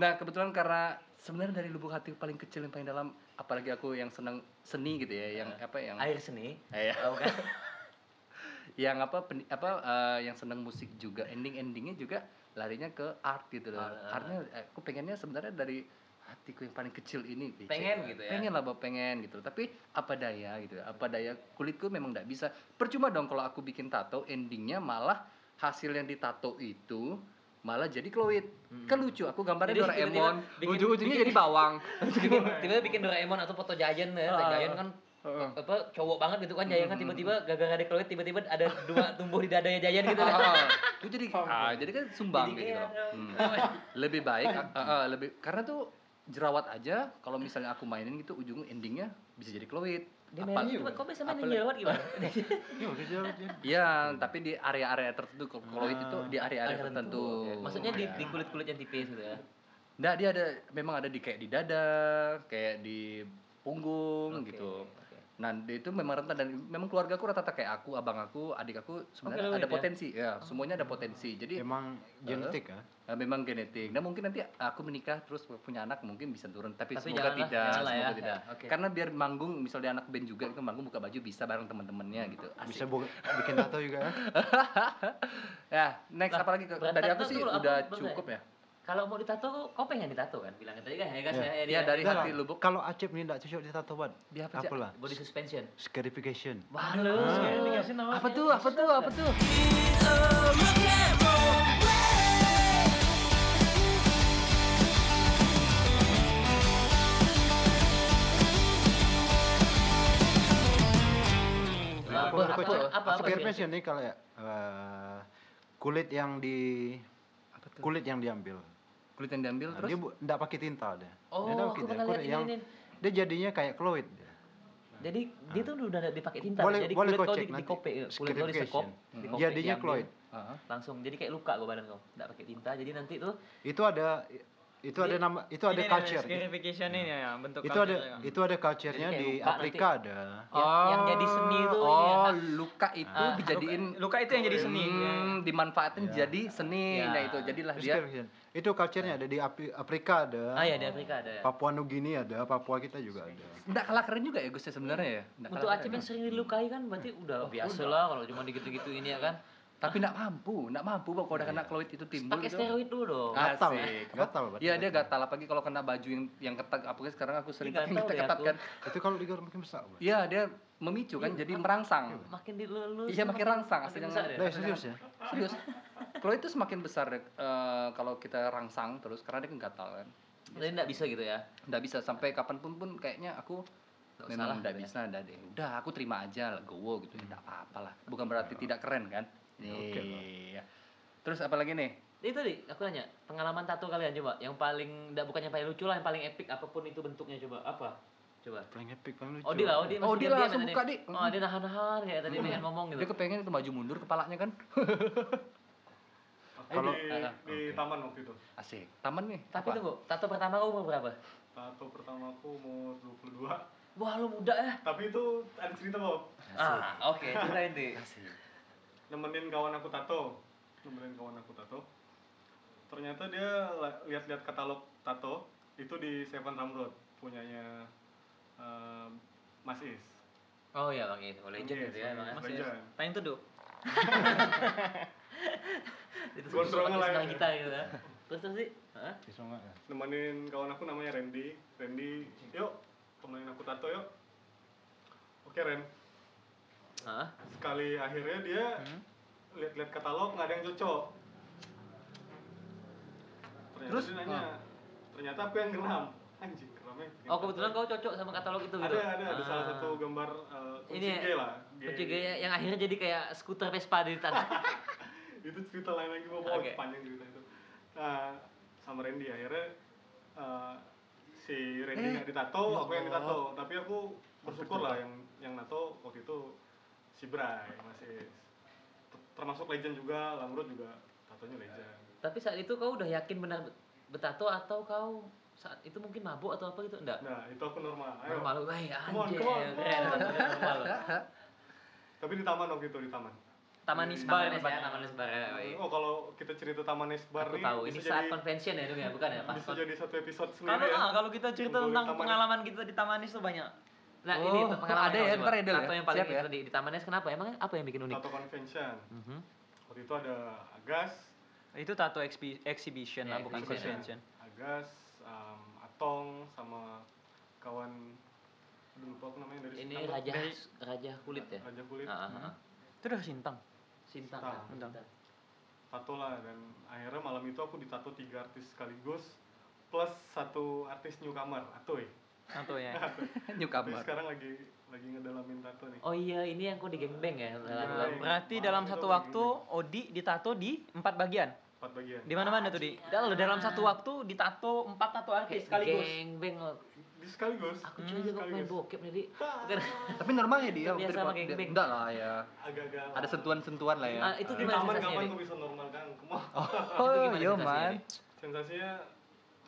nah kebetulan karena sebenarnya dari lubuk hati paling kecil yang paling dalam, apalagi aku yang senang seni gitu ya, yang apa yang Air seni. Eh, ya. Oh, bukan. yang apa pen- apa eh, yang senang musik juga ending endingnya juga larinya ke art gitu loh Ah, ah. artnya eh, aku pengennya sebenarnya dari hatiku yang paling kecil ini Bece. Pengen gitu ya? pengen lah Bob, pengen gitu tapi apa daya gitu ya apa daya kulitku memang nggak bisa percuma dong kalau aku bikin tato endingnya malah hasil yang ditato itu malah jadi kloid kan lucu aku gambarnya Jadi Doraemon ujung-ujungnya jadi bawang tiba-tiba bikin Doraemon atau foto Giant ya. Ah. Giant kan Heeh. apa cowok banget gitu kan Giant kan Hmm. tiba-tiba gagal ada kloid tiba-tiba ada dua tumbuh di dadanya Giant gitu kan. Ah, itu jadi ah, jadi kan sumbang Jadi gitu. kayak, Hmm. Lebih baik ah, ah, lebih karena tuh jerawat aja kalau misalnya aku mainin gitu ujung endingnya bisa jadi kloid. Dia Apa- mainin coba kok bisa mainin jerawat gimana? Iya. Iya, tapi di area-area tertentu kalau kloid itu di area-area Area tertentu. Oke. Maksudnya di di kulit-kulit yang tipis gitu ya. Nggak, dia ada memang ada di kayak di dada, kayak di punggung Oke, gitu. Nah, dia itu memang rentan dan memang keluarga aku rata-rata kayak aku, abang aku, adik aku sebenarnya Oke, ada ya. potensi. Ya, semuanya ada potensi. Jadi Emang genetik kan? eh, memang genetik. Dan mungkin nanti aku menikah terus punya anak mungkin bisa turun, tapi, Tapi semoga janganlah, tidak, janganlah ya. semoga tidak. Ya, oke. Karena biar manggung misalnya anak band juga itu manggung buka baju bisa bareng teman-temannya gitu. Asik. Bisa bu- bikin tato juga ya? ya, next Lah, apalagi dari aku sih udah cukup ya. Kalau mau ditato, kau pengen ditato kan? Bilangnya tadi kan ya guys Ya. ya. Iya, dari Enggak hati lubuk. Kalau Acep ini enggak cocok ditato buat Dia apa, apalah? body suspension. Scarification. Halo, Ah. nama Apa tuh? Apa tuh? Apa tuh? Apa apa apa apa Scarification ini kalau ya eh, kulit yang di Apa tuh? kulit yang diambil. Kulit yang diambil Nah, terus dia bu- enggak pakai tinta dia. Oh, dia aku pernah lihat ini, yang ini. dia jadinya kayak kloid. dia. Jadi dia tuh udah dipakai tinta. Boleh jadi boleh kulit kau di, nanti. dikope, kulit kau disekop, Scarification. dikope, Jadinya kloid. Ah. Langsung. Jadi kayak luka kau badan kau. Enggak pakai tinta. Jadi nanti tuh Itu ada itu ada nama itu ada culture. Scarification ini ya bentuk Itu ada culture-nya. itu ada culture-nya di luka Afrika ada. Yang- yang jadi seni itu oh, ini ya. luka itu Ah, dijadiin luka itu yang jadi seni. Hmm, dimanfaatin Ya. jadi seni. Ya. Nah, itu jadilah dia. Itu culture-nya ada di Afri- Afrika ada. ah ya di Afrika ada ya. Papua Nugini ada, Papua kita juga ada. enggak kalah keren juga ya Gus ya sebenarnya ya. Nggak Untuk keren. yang sering dilukai kan berarti udah biasa lah kalau cuma digitu-gitu ini ya kan. Tapi enggak mampu, enggak mampu kalau udah kena kloid itu timbul Pakai gitu. steroid dulu dong. Gatal, gatal berarti. Iya dia gatal apalagi kalau kena baju yang yang ketat apalagi sekarang aku sering pakai gatal ketat ketat kan. Itu kalau digaruk makin besar. Iya dia memicu kan jadi merangsang. Makin dilulus. Iya makin rangsang aslinya nggak- ya. Serius ya? Serius. Kloid itu semakin besar eh, kalau kita rangsang terus karena dia kan gatal kan. Jadi enggak bisa gitu ya. Nggak bisa sampai kapan pun pun kayaknya aku Nggak memang salah nggak gitu ya. bisa nggak deh. Udah aku terima aja lah, gowo gitu. Nggak apa-apa lah. Bukan berarti tidak keren kan. Oke lah. Iya. Terus apa lagi nih? Itu tadi aku nanya, pengalaman tato kalian coba yang paling enggak bukan yang paling lucu lah, yang paling epic apa pun itu bentuknya coba. Apa? Coba. Paling epic paling lucu. Odi lah, Odi Oh, masih dia diam-diam langsung buka. Dik. Oh, dia nahan-nahan kayak tadi pengen ngomong gitu. Dia kepengen itu maju mundur kepalanya kan. Kalau- di, Ah, di oke. taman waktu itu. Asik. Taman nih. Tapi tunggu, tato pertama kamu umur berapa? Tato pertama aku umur 22. Wah, lu muda ya. Tapi itu ada cerita Bob. Ah, oke, ceritain deh. Asik. Nemenin kawan aku tato. Nemenin kawan aku tato. Ternyata dia lihat-lihat katalog tato itu di Seven Ram Road punyanya eh, Mas Is. Oh iya, Bang Is. Oh, legend gitu ya, Bang. Mas. Is. Tanya tuh. Itu lah ya. senang kita gitu ya. Terus terus sih? Hah? Ya? Nemenin kawan aku namanya Randy. Randy, yuk temenin aku tato yuk. Oke Ren, Hah? sekali akhirnya dia Hmm? lihat-lihat katalog nggak ada yang cocok. Ternyata Terus? dia nanya, ternyata aku yang geram. Anjing, geramnya. Oh, kebetulan kau cocok sama katalog itu gitu. ada ada ada salah Ah. satu gambar uh, kunci Ini G lah. G. Kunci G yang akhirnya jadi kayak skuter Vespa di tanah. itu cerita lain lagi bawa Oke. panjang cerita itu. Nah, sama Randy akhirnya uh, si Randy Eh, nggak ditato, ya aku yang ditato. Tapi aku bersyukur lah yang yang nato waktu itu si Bray masih termasuk legend juga, Lamrod juga tatonya legend. Tapi saat itu kau udah yakin benar bet- betato atau kau saat itu mungkin mabuk atau apa gitu? Enggak. Nah, itu aku normal. Ayo. Normal, ya on, anjir. Keren, normal. Tapi di taman waktu itu di taman. Taman Di- Isbar Taman Nes ya. Taman Nesbar ya. Oh, kalau kita cerita Taman Aku nih tahu ini saat jadi convention ya dong ya, bukan ya? Pas bisa jadi satu episode sendiri Kalau ya. kalau kita cerita tentang Taman pengalaman kita di Tamanis tuh banyak. Nah, Oh, ini pengalaman ada ya, ntar ya, Del, ya? Tato yang paling Siap ya? di, di kenapa? Emang apa yang bikin unik? Tato convention. Mhm. Waktu itu ada Agas, Itu tato expi- exhibition Ya, lah, bukan exhibition. convention. Agas, um, Atong sama kawan aduh lupa aku namanya dari Ini Sintang. raja Dari- raja kulit ya? Raja kulit. Ah, ah, ah. Itu udah sintang. Sintang. Sintang. kan? Sintang. Tato lah dan akhirnya malam itu aku ditato tiga artis sekaligus plus satu artis newcomer Atoy. Tato ya. New Tapi kamar. sekarang lagi lagi ngedalamin tato nih. Oh iya, ini yang kau di gengbeng ya? Nah, Lagu-lagu. Berarti Maaf, dalam satu waktu Odi ditato di empat bagian. Empat bagian. Di mana-mana tuh di. Dalam dalam satu waktu ditato empat tato artis sekaligus. Gengbeng loh. Di sekaligus. Aku cuma jago main bokep nih, Di. Bukan. Tapi normal ya dia. Terbiasa waktu sama geng-geng. Enggak lah ya. Agak-agak. Ada sentuhan-sentuhan lah ya. Ah, itu Di gimana taman sensasinya, kapan kok bisa normal kan? Kemau. Oh, Itu gimana yo sensasinya, man. Sensasinya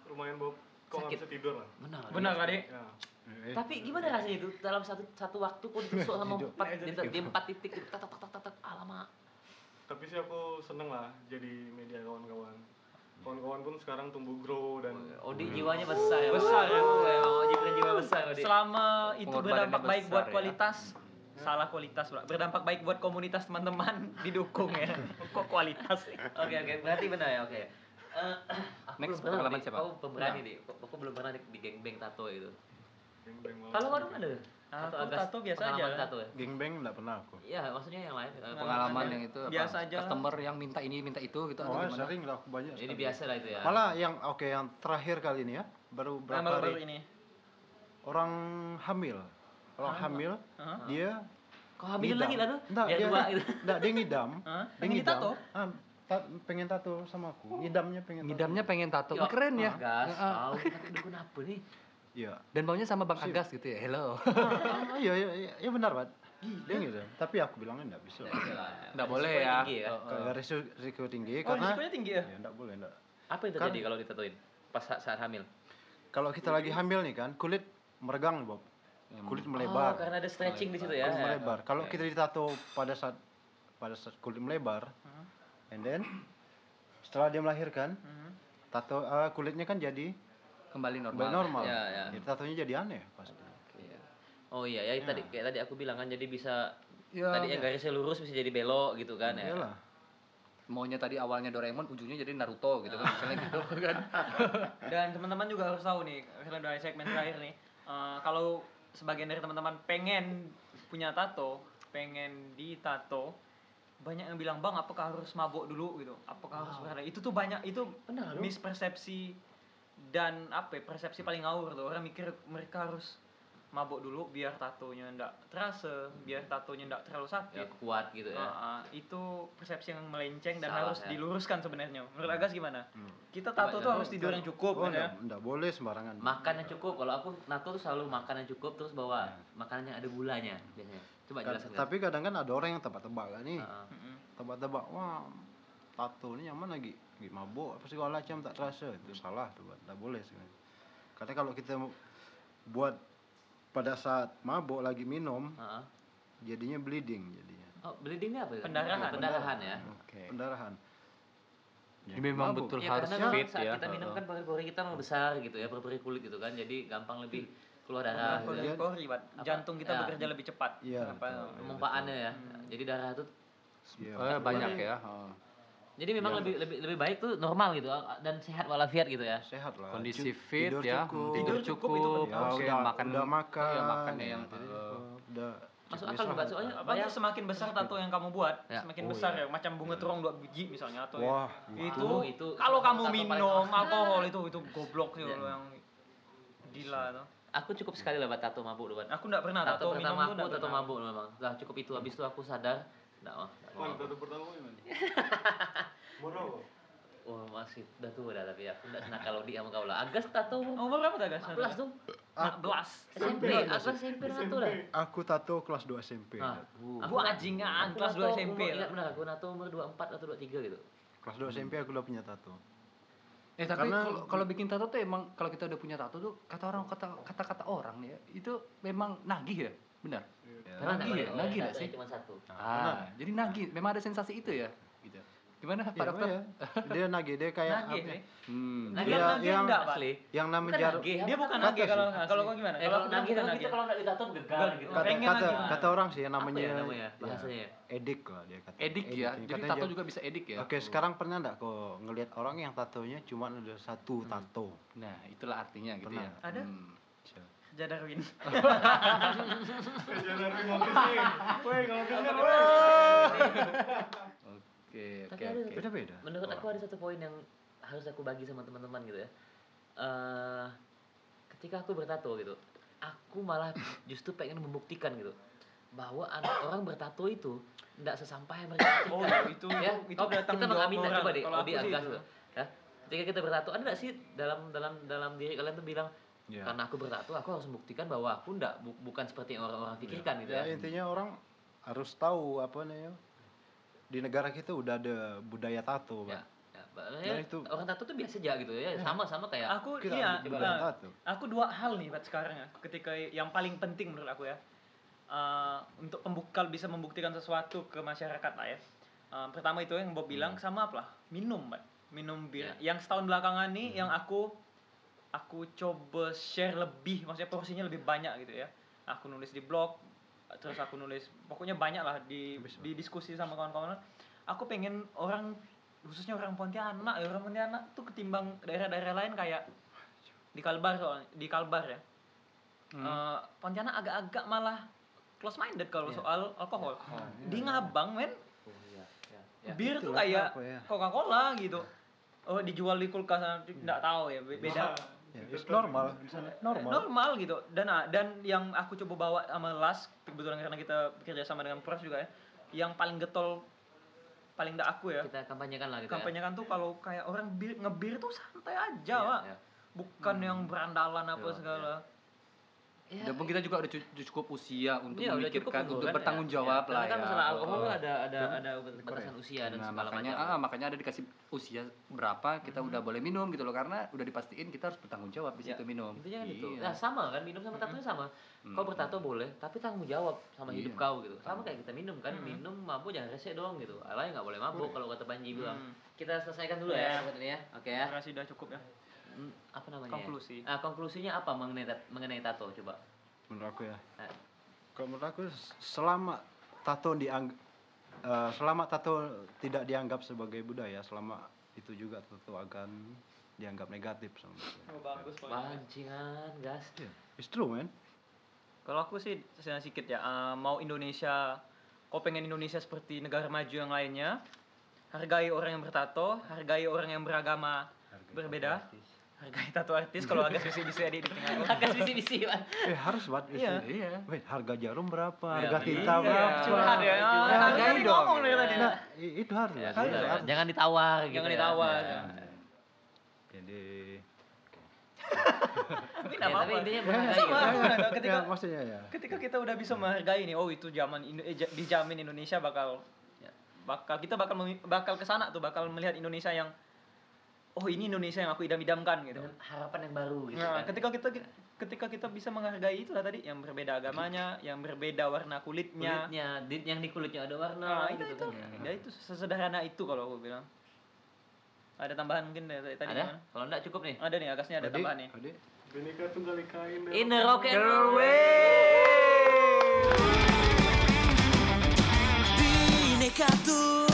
lumayan Bob. Kok nggak Sakit. bisa tidur lah. Benar. Benar kali. Ya. Eh, Tapi gimana rasanya itu dalam satu satu waktu kau ditusuk sama empat di, di empat titik gitu, tak tak tak tak tak alamak. Tapi sih aku seneng lah jadi media kawan-kawan. Kawan-kawan pun sekarang tumbuh grow dan Odi jiwanya besar ya. Besar ya. Oh, emang Odi punya jiwa besar Odi. Selama itu berdampak baik buat ya. kualitas, salah kualitas pula. Berdampak baik buat komunitas teman-teman didukung ya. Kok kualitas sih? Oke oke, berarti benar ya oke. Aku Next, belum pernah, pengalaman siapa? Kau pemberani di. Aku belum pernah di, di geng-geng tato itu. Kalau kau ada? Aku Atau tato biasa aja. Tato ya? Gengbeng enggak pernah aku. Iya, maksudnya yang lain. eh, Pengalaman yang itu apa? Biasa aja. Customer yang minta ini, minta itu gitu atau Oh, gimana? sering lah aku banyak. Ini sekali. biasa lah itu ya. Malah yang oke yang terakhir kali ini ya, baru Nah, berapa hari ini. orang hamil. Orang Hah? hamil, Hah? dia hamilin ngidam. lagi lah tuh? Enggak, dia, dua gitu. enggak, dia ngidam. Dia ngidam. ditato? Ta- pengen tato sama aku. Ngidamnya pengen tato. Ngidamnya pengen tato. Ya, Wih, keren ya. Gas, Ah, tahu apa nih? Iya. Dan baunya sama Bang Agas gitu ya. Hello. Ah, iya, iya, iya, iya benar, Pak. Dia ngidam. Tapi aku bilangnya enggak bisa. Nggak boleh ya. tinggi ya. Oh, Karena risiko, risiko tinggi Oh, karena risikonya tinggi ya? ya enggak boleh, enggak. Apa yang Kan- terjadi kalau ditatuin? Pas saat, saat hamil? Kalau kita lagi hamil nih kan, kulit meregang, Bob. Kulit Oh, melebar. karena ada stretching di situ ya. kulit melebar. Kalau kita ditato pada saat pada saat kulit melebar, Hmm. And then setelah dia melahirkan, Hmm. tato eh, kulitnya kan jadi Kembali normal. kembali normal. Ya, ya. Jadi tatonya jadi aneh pasti. Iya. Oh iya, ya, tadi kayak tadi aku bilang kan jadi bisa Ya, tadi yang garisnya lurus bisa jadi belok gitu kan ya. Iyalah. maunya tadi awalnya Doraemon, ujungnya jadi Naruto gitu kan. Misalnya gitu kan. Dan teman-teman juga harus tahu nih, karena dari segmen terakhir nih, eh, kalau sebagian dari teman-teman pengen punya tato, pengen ditato, banyak yang bilang bang, apakah harus mabok dulu gitu? Apakah harus berada? Itu tuh banyak itu Benar mispersepsi dan apa? ya, persepsi paling ngawur tuh orang mikir mereka harus mabuk dulu biar tatonya ndak terasa, biar tatonya ndak terlalu ya sakit. kuat gitu ya ah, itu persepsi yang melenceng dan Salah, harus ya. diluruskan sebenarnya. Menurut Agas gimana? Hmm. Kita tato ya. tuh harus tidur yang cukup Oh, kan ya. enggak, enggak boleh sembarangan. makan yang cukup kalau aku nato tuh selalu makan yang cukup terus bawa makanan yang ada gulanya biasanya coba jelaskan tapi kadang kan ada orang yang tebak-tebak kan nih. Mm-mm. Tebak-tebak, wah tato ini nyaman lagi. Lagi mabuk apa segala macam tak terasa. Itu salah tuh. Enggak boleh sebenarnya. Karena kalau kita mau buat pada saat mabuk lagi minum, ah. jadinya bleeding jadinya. oh bleeding ini apa ya Pendarahan. pendarahan ya Oke. Pendarahan. Ya, Ini memang mabuk. betul ya harus karena fit saat ya. kita minum kan pori-pori kita memang besar gitu ya pori-pori kulit gitu kan jadi gampang lebih keluar darah Pori- gitu ya. pori, Pak. Apa? Jantung kita Ya. bekerja lebih cepat. Iya, Apa- pemompaannya ya Hmm. jadi darah itu Iya. Eh, banyak ya. Oh. jadi memang Iya. lebih lebih lebih baik tuh normal gitu dan sehat walafiat gitu ya sehat lah. Kondisi fit tidur ya, cukup. tidur Tidur cukup cukup, itu. Ya, udah makan udah makan. Iya, makannya yang ya, eh, udah Masuk cukup akal lah. soalnya Apalagi semakin besar tato yang kamu buat, Ya. semakin Oh, besar iya. ya, macam bunga terong dua biji misalnya atau ya. Wah, itu, Wah, itu kalau kamu minum alkohol itu itu goblok sih Iya. kalau yang gila tuh. Aku cukup sekali lah buat tato mabuk dulu. Aku enggak pernah tato, tato, minum pertama tuh aku nggak tato pernah. mabuk memang lah cukup itu habis itu aku sadar enggak mau nggak mau mabuk. tato pertama gimana? Moro. Wah masih udah tua dah tapi aku enggak senang kalau di sama kau lah. Agas tato Oh, umur berapa dah, Gas? 14 tuh. Nak belas. SMP, Agas SMP tato dah. Aku tato kelas 2 SMP. Nah, Aku ajingan, kelas nato 2 SMP lah. ingat benar aku nato umur 24 atau 23 gitu. Kelas 2 SMP aku udah punya tato. Eh tapi Karena- kalau kalau bikin tato tuh emang kalau kita udah punya tato tuh kata orang kata kata-kata orang nih ya itu memang nagih ya? Benar? Karena Nagih ya? Nagih nggak sih? Cuma satu. ah jadi nagih. Memang ada sensasi itu ya? Gitu gimana pak Iya, dokter ya. Dia nagih dia kayak Nagih, apa? nih. hmm. Nagih Dia nagih yang enggak, Pak? asli. Yang nama Bukan jarum. nagih, Dia bukan namanya? nagih Kata kalau sih. kalau kau gimana? Eh, Kalau nagih. kita kalau nggak ditato gegar gitu. Kata, Pengen kata, kata orang sih yang Apa namanya ya namanya bahasanya? edik lah dia kata. edik ya jadi tato juga bisa edik ya Oke, sekarang pernah enggak kau ngelihat orang yang tatonya cuma ada satu tato? nah itulah artinya gitu Pernah. ya Ada? Hmm. Kerja Darwin. Jangan mau ke sini. Woi, kalau denger, oke Tapi ada oke Beda-beda. Menurut aku ada satu poin yang harus aku bagi sama teman-teman gitu ya. Eh ketika aku bertato gitu, aku malah justru pengen membuktikan gitu bahwa anak orang bertato itu tidak sesampai yang mereka Oh, pikirkan. itu ya, itu, itu oh, datang kita mengaminkan coba deh, Kalau Odi aku sih Agas itu. tuh. Ya, ketika kita bertato ada nggak sih dalam dalam dalam diri kalian tuh bilang Ya. karena aku bertato aku harus membuktikan bahwa aku ndak bu- bukan seperti yang orang-orang pikirkan gitu Ya, ya. intinya orang harus tahu apa namanya. Di negara kita udah ada budaya tato, Ya, Pak. ya, makanya Ya, itu. orang tato tuh biasa aja gitu ya, sama-sama kayak Aku Kita iya, nah, tato. aku dua hal nih Pat sekarang ya ketika yang paling penting menurut aku ya. Eh, untuk pembukal bisa membuktikan sesuatu ke masyarakat lah ya. Eh, pertama itu yang Bob bilang sama apa lah? Minum Pak. Minum bir. Yang setahun belakangan nih yang aku aku coba share lebih maksudnya porsinya lebih banyak gitu ya. Aku nulis di blog terus aku nulis. Pokoknya banyak lah di di diskusi sama kawan-kawan. Aku pengen orang khususnya orang Pontianak ya orang Pontianak tuh ketimbang daerah-daerah lain kayak di Kalbar soalnya di Kalbar ya. Eh, Pontianak agak-agak malah close minded kalau Iya. soal alkohol. Di Ngabang men. Oh iya, iya, iya. bir tuh kayak ya. Coca-Cola gitu. Oh dijual di kulkas nggak tahu ya be- beda Ya, it's normal di sana. Normal. normal gitu dan ah, dan yang aku coba bawa sama Las kebetulan karena kita bekerja sama dengan Pros juga ya yang paling getol paling enggak aku ya Kita kampanyekan lah gitu kampanyekan tuh kalau kayak orang bir, ngebir tuh santai aja ya. pak Iya, iya. bukan yang berandalan apa Iya, segala Ya, Dan pun kita juga udah cu- cukup usia untuk Iya, cukup memikirkan, untuk kan, bertanggung ya. jawab Ya, lah karena kan ya. masalah alkohol Oh. ada ada ada batasan usia dan Nah, segala makanya macam. ah, makanya ada dikasih usia berapa kita udah boleh minum gitu loh karena udah dipastiin kita harus bertanggung jawab di Ya, situ minum. Intinya kan itu. Iya. Nah, sama kan minum sama tato sama. Hmm. Kau bertato boleh, tapi tanggung jawab sama hidup Iya. kau gitu. Sama kayak kita minum kan, minum mabuk jangan rese dong gitu. Alay nggak boleh mabuk kalau kata Panji bilang. Hmm. Kita selesaikan dulu Ya. ya. Oke ya. Terima kasih udah cukup ya Hmm, apa namanya? Konklusi. Ah, konklusinya apa mengenai mengenai tato coba? Menurut aku ya. Nah, Kalau menurut aku selama tato diang eh, selama tato tidak dianggap sebagai budaya, selama itu juga tato akan dianggap negatif sama oh, bagus Pancingan, gas. It's true, man. Kalau aku sih saya sedikit ya, eh, mau Indonesia, kau pengen Indonesia seperti negara maju yang lainnya, hargai orang yang bertato, hargai orang yang beragama Hargai berbeda. Hargai tato artis kalau agak bisa bisa di di tengah. Agak bisi-bisi, Pak. Eh harus buat Iya. Iya. Wait, harga jarum berapa? Iya, Harga iya. tinta Iya, berapa? curhat ya. Hargai dong. ngomong dari tadi. Nah, itu harus. Ya, harus. Jangan ditawar gitu. Jangan ya. ditawar. Ya. Jadi Tapi Ya, nggak tapi apa-apa. intinya Sama, menghargai. sama, ya. sama. ketika ya, maksudnya ya. ketika kita udah bisa menghargai nih, oh itu zaman eh, ja- dijamin Indonesia bakal Ya. bakal kita bakal bakal ke sana tuh, bakal melihat Indonesia yang oh ini Indonesia yang aku idam-idamkan gitu. Dengan harapan yang baru gitu Nah, kan. ketika kita ketika kita bisa menghargai itu lah tadi yang berbeda agamanya, yang berbeda warna kulitnya. kulitnya, di- yang di kulitnya ada warna Nah, itu gitu itu. kan. Ya itu sesederhana itu kalau aku bilang. Ada tambahan mungkin dari tadi Ada? Kalau enggak cukup nih. Ada nih agasnya ada tambahan nih. Bineka Tunggal Ika in the rock and roll way. Bineka Tunggal